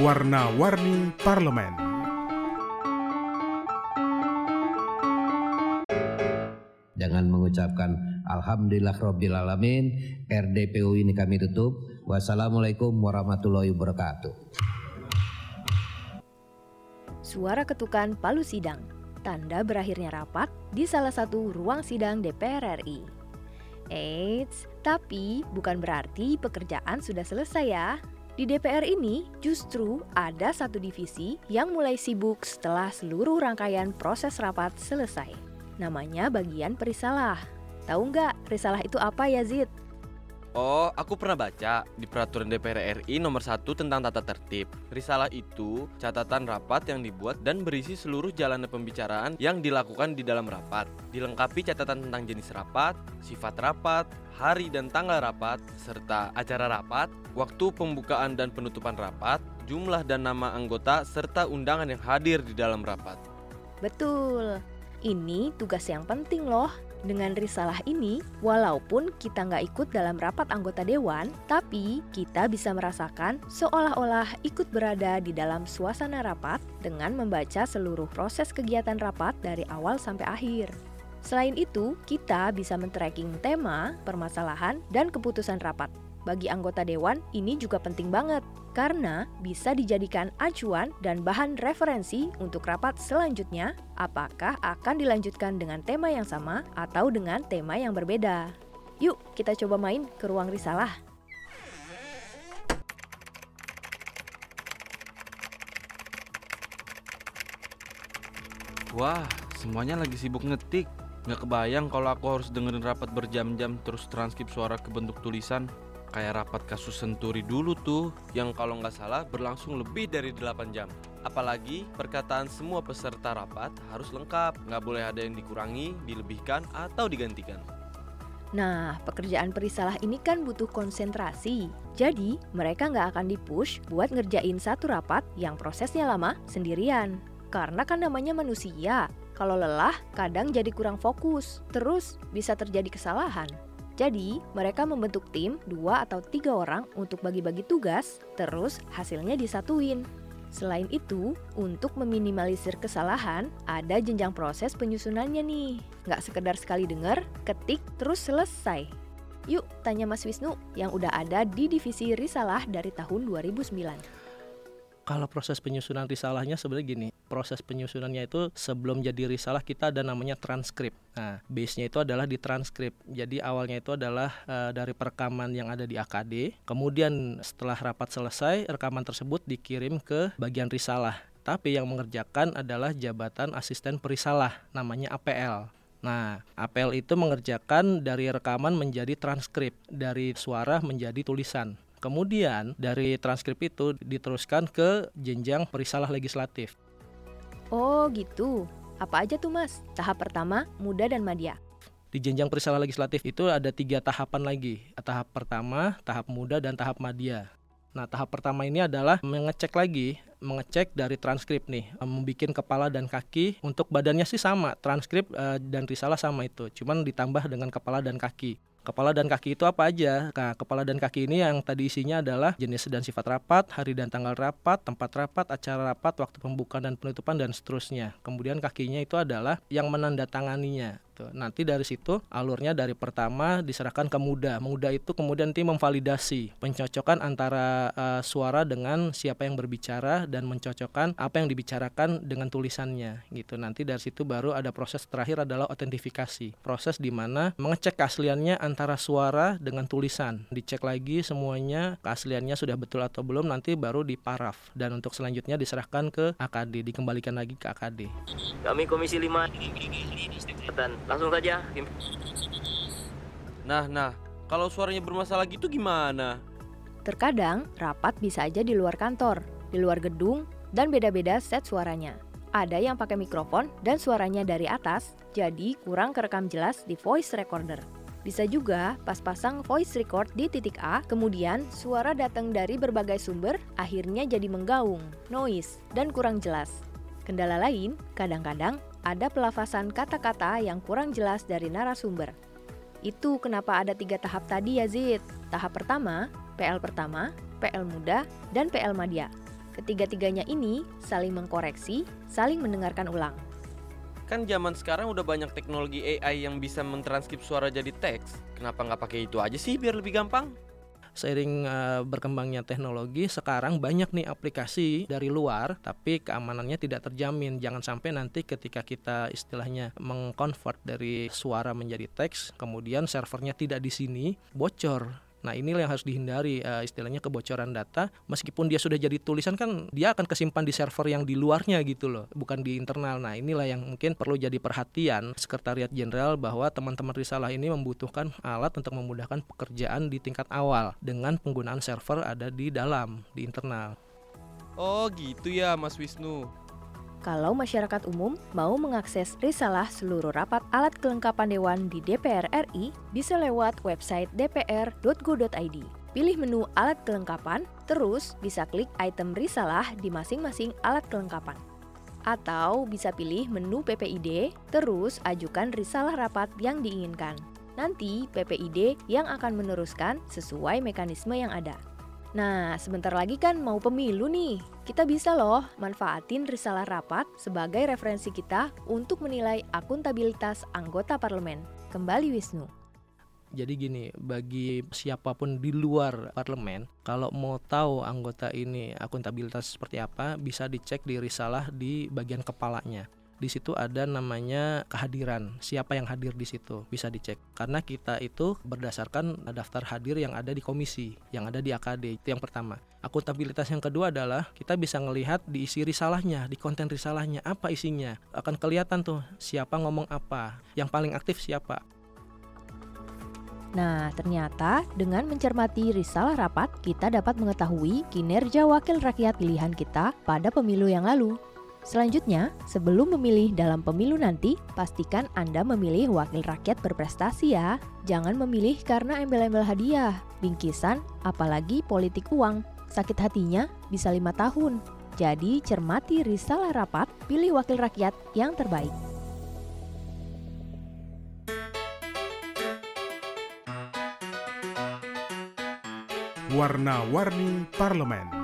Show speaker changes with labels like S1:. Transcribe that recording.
S1: Warna-Warni Parlemen.
S2: Jangan mengucapkan Alhamdulillah Rabbil Alamin. RDPU ini kami tutup. Wassalamualaikum warahmatullahi wabarakatuh.
S3: Suara ketukan palu sidang. Tanda berakhirnya rapat di salah satu ruang sidang DPR RI Eits, tapi bukan berarti pekerjaan sudah selesai ya di DPR ini justru ada satu divisi yang mulai sibuk setelah seluruh rangkaian proses rapat selesai. Namanya bagian perisalah. Tahu nggak risalah itu apa ya Zid?
S4: Oh, aku pernah baca di peraturan DPR RI nomor 1 tentang tata tertib. Risalah itu catatan rapat yang dibuat dan berisi seluruh jalannya pembicaraan yang dilakukan di dalam rapat. Dilengkapi catatan tentang jenis rapat, sifat rapat, hari dan tanggal rapat, serta acara rapat, waktu pembukaan dan penutupan rapat, jumlah dan nama anggota, serta undangan yang hadir di dalam rapat.
S3: Betul. Ini tugas yang penting loh. Dengan risalah ini, walaupun kita nggak ikut dalam rapat anggota dewan, tapi kita bisa merasakan seolah-olah ikut berada di dalam suasana rapat dengan membaca seluruh proses kegiatan rapat dari awal sampai akhir. Selain itu, kita bisa men-tracking tema, permasalahan, dan keputusan rapat. Bagi anggota dewan, ini juga penting banget karena bisa dijadikan acuan dan bahan referensi untuk rapat selanjutnya, apakah akan dilanjutkan dengan tema yang sama atau dengan tema yang berbeda. Yuk, kita coba main ke ruang risalah.
S4: Wah, semuanya lagi sibuk ngetik. Nggak kebayang kalau aku harus dengerin rapat berjam-jam terus transkrip suara ke bentuk tulisan. Kayak rapat kasus Senturi dulu tuh, yang kalau nggak salah berlangsung lebih dari 8 jam. Apalagi perkataan semua peserta rapat harus lengkap, nggak boleh ada yang dikurangi, dilebihkan, atau digantikan.
S3: Nah, pekerjaan perisalah ini kan butuh konsentrasi. Jadi, mereka nggak akan dipush buat ngerjain satu rapat yang prosesnya lama sendirian. Karena kan namanya manusia, kalau lelah kadang jadi kurang fokus, terus bisa terjadi kesalahan. Jadi, mereka membentuk tim dua atau tiga orang untuk bagi-bagi tugas, terus hasilnya disatuin. Selain itu, untuk meminimalisir kesalahan, ada jenjang proses penyusunannya nih. Nggak sekedar sekali dengar, ketik, terus selesai. Yuk, tanya Mas Wisnu yang udah ada di Divisi Risalah dari tahun 2009.
S5: Kalau proses penyusunan risalahnya sebenarnya gini, proses penyusunannya itu sebelum jadi risalah kita ada namanya transkrip. Nah, base-nya itu adalah di transkrip. Jadi awalnya itu adalah uh, dari perekaman yang ada di AKD. Kemudian setelah rapat selesai, rekaman tersebut dikirim ke bagian risalah. Tapi yang mengerjakan adalah jabatan asisten perisalah, namanya APL. Nah, APL itu mengerjakan dari rekaman menjadi transkrip, dari suara menjadi tulisan. Kemudian dari transkrip itu diteruskan ke jenjang perisalah legislatif.
S3: Oh gitu. Apa aja tuh mas? Tahap pertama, muda dan madya.
S5: Di jenjang perisalah legislatif itu ada tiga tahapan lagi. Tahap pertama, tahap muda, dan tahap madya. Nah, tahap pertama ini adalah mengecek lagi, mengecek dari transkrip nih, membuat kepala dan kaki. Untuk badannya sih sama, transkrip uh, dan risalah sama itu, cuman ditambah dengan kepala dan kaki. Kepala dan kaki itu apa aja? Nah, kepala dan kaki ini yang tadi isinya adalah jenis dan sifat rapat, hari dan tanggal rapat, tempat rapat, acara rapat, waktu pembukaan dan penutupan dan seterusnya. Kemudian kakinya itu adalah yang menandatanganinya gitu. Nanti dari situ alurnya dari pertama diserahkan ke muda. Muda itu kemudian tim memvalidasi, pencocokan antara uh, suara dengan siapa yang berbicara dan mencocokkan apa yang dibicarakan dengan tulisannya gitu. Nanti dari situ baru ada proses terakhir adalah autentifikasi. Proses di mana mengecek keasliannya antara suara dengan tulisan. Dicek lagi semuanya keasliannya sudah betul atau belum nanti baru diparaf dan untuk selanjutnya diserahkan ke AKD, dikembalikan lagi ke AKD.
S6: Kami Komisi 5 dan langsung saja.
S4: Nah, nah, kalau suaranya bermasalah gitu gimana?
S3: Terkadang rapat bisa aja di luar kantor, di luar gedung, dan beda-beda set suaranya. Ada yang pakai mikrofon dan suaranya dari atas, jadi kurang kerekam jelas di voice recorder. Bisa juga pas pasang voice record di titik A, kemudian suara datang dari berbagai sumber, akhirnya jadi menggaung, noise, dan kurang jelas. Kendala lain, kadang-kadang ada pelafasan kata-kata yang kurang jelas dari narasumber. Itu kenapa ada tiga tahap tadi ya Zid. Tahap pertama, PL pertama, PL muda, dan PL madya. Ketiga-tiganya ini saling mengkoreksi, saling mendengarkan ulang.
S4: Kan zaman sekarang udah banyak teknologi AI yang bisa mentranskrip suara jadi teks. Kenapa nggak pakai itu aja sih biar lebih gampang?
S5: Seiring uh, berkembangnya teknologi, sekarang banyak nih aplikasi dari luar, tapi keamanannya tidak terjamin. Jangan sampai nanti ketika kita istilahnya mengkonvert dari suara menjadi teks, kemudian servernya tidak di sini, bocor Nah inilah yang harus dihindari uh, istilahnya kebocoran data. Meskipun dia sudah jadi tulisan kan dia akan kesimpan di server yang di luarnya gitu loh, bukan di internal. Nah inilah yang mungkin perlu jadi perhatian Sekretariat Jenderal bahwa teman-teman risalah ini membutuhkan alat untuk memudahkan pekerjaan di tingkat awal dengan penggunaan server ada di dalam, di internal.
S4: Oh gitu ya Mas Wisnu.
S3: Kalau masyarakat umum mau mengakses risalah seluruh rapat alat kelengkapan Dewan di DPR RI, bisa lewat website dpr.go.id. Pilih menu alat kelengkapan, terus bisa klik item risalah di masing-masing alat kelengkapan. Atau bisa pilih menu PPID, terus ajukan risalah rapat yang diinginkan. Nanti PPID yang akan meneruskan sesuai mekanisme yang ada. Nah, sebentar lagi kan mau pemilu nih. Kita bisa loh manfaatin risalah rapat sebagai referensi kita untuk menilai akuntabilitas anggota parlemen. Kembali Wisnu.
S5: Jadi gini, bagi siapa pun di luar parlemen, kalau mau tahu anggota ini akuntabilitas seperti apa, bisa dicek di risalah di bagian kepalanya di situ ada namanya kehadiran. Siapa yang hadir di situ? Bisa dicek. Karena kita itu berdasarkan daftar hadir yang ada di komisi yang ada di AKD itu yang pertama. Akuntabilitas yang kedua adalah kita bisa melihat di isi risalahnya di konten risalahnya. Apa isinya? Akan kelihatan tuh siapa ngomong apa. Yang paling aktif siapa.
S3: Nah, ternyata dengan mencermati risalah rapat, kita dapat mengetahui kinerja wakil rakyat pilihan kita pada pemilu yang lalu. Selanjutnya, sebelum memilih dalam pemilu nanti, pastikan Anda memilih wakil rakyat berprestasi ya. Jangan memilih karena embel-embel hadiah, bingkisan, apalagi politik uang. Sakit hatinya bisa lima tahun. Jadi cermati risalah rapat, pilih wakil rakyat yang terbaik.
S1: Warna-warni Parlemen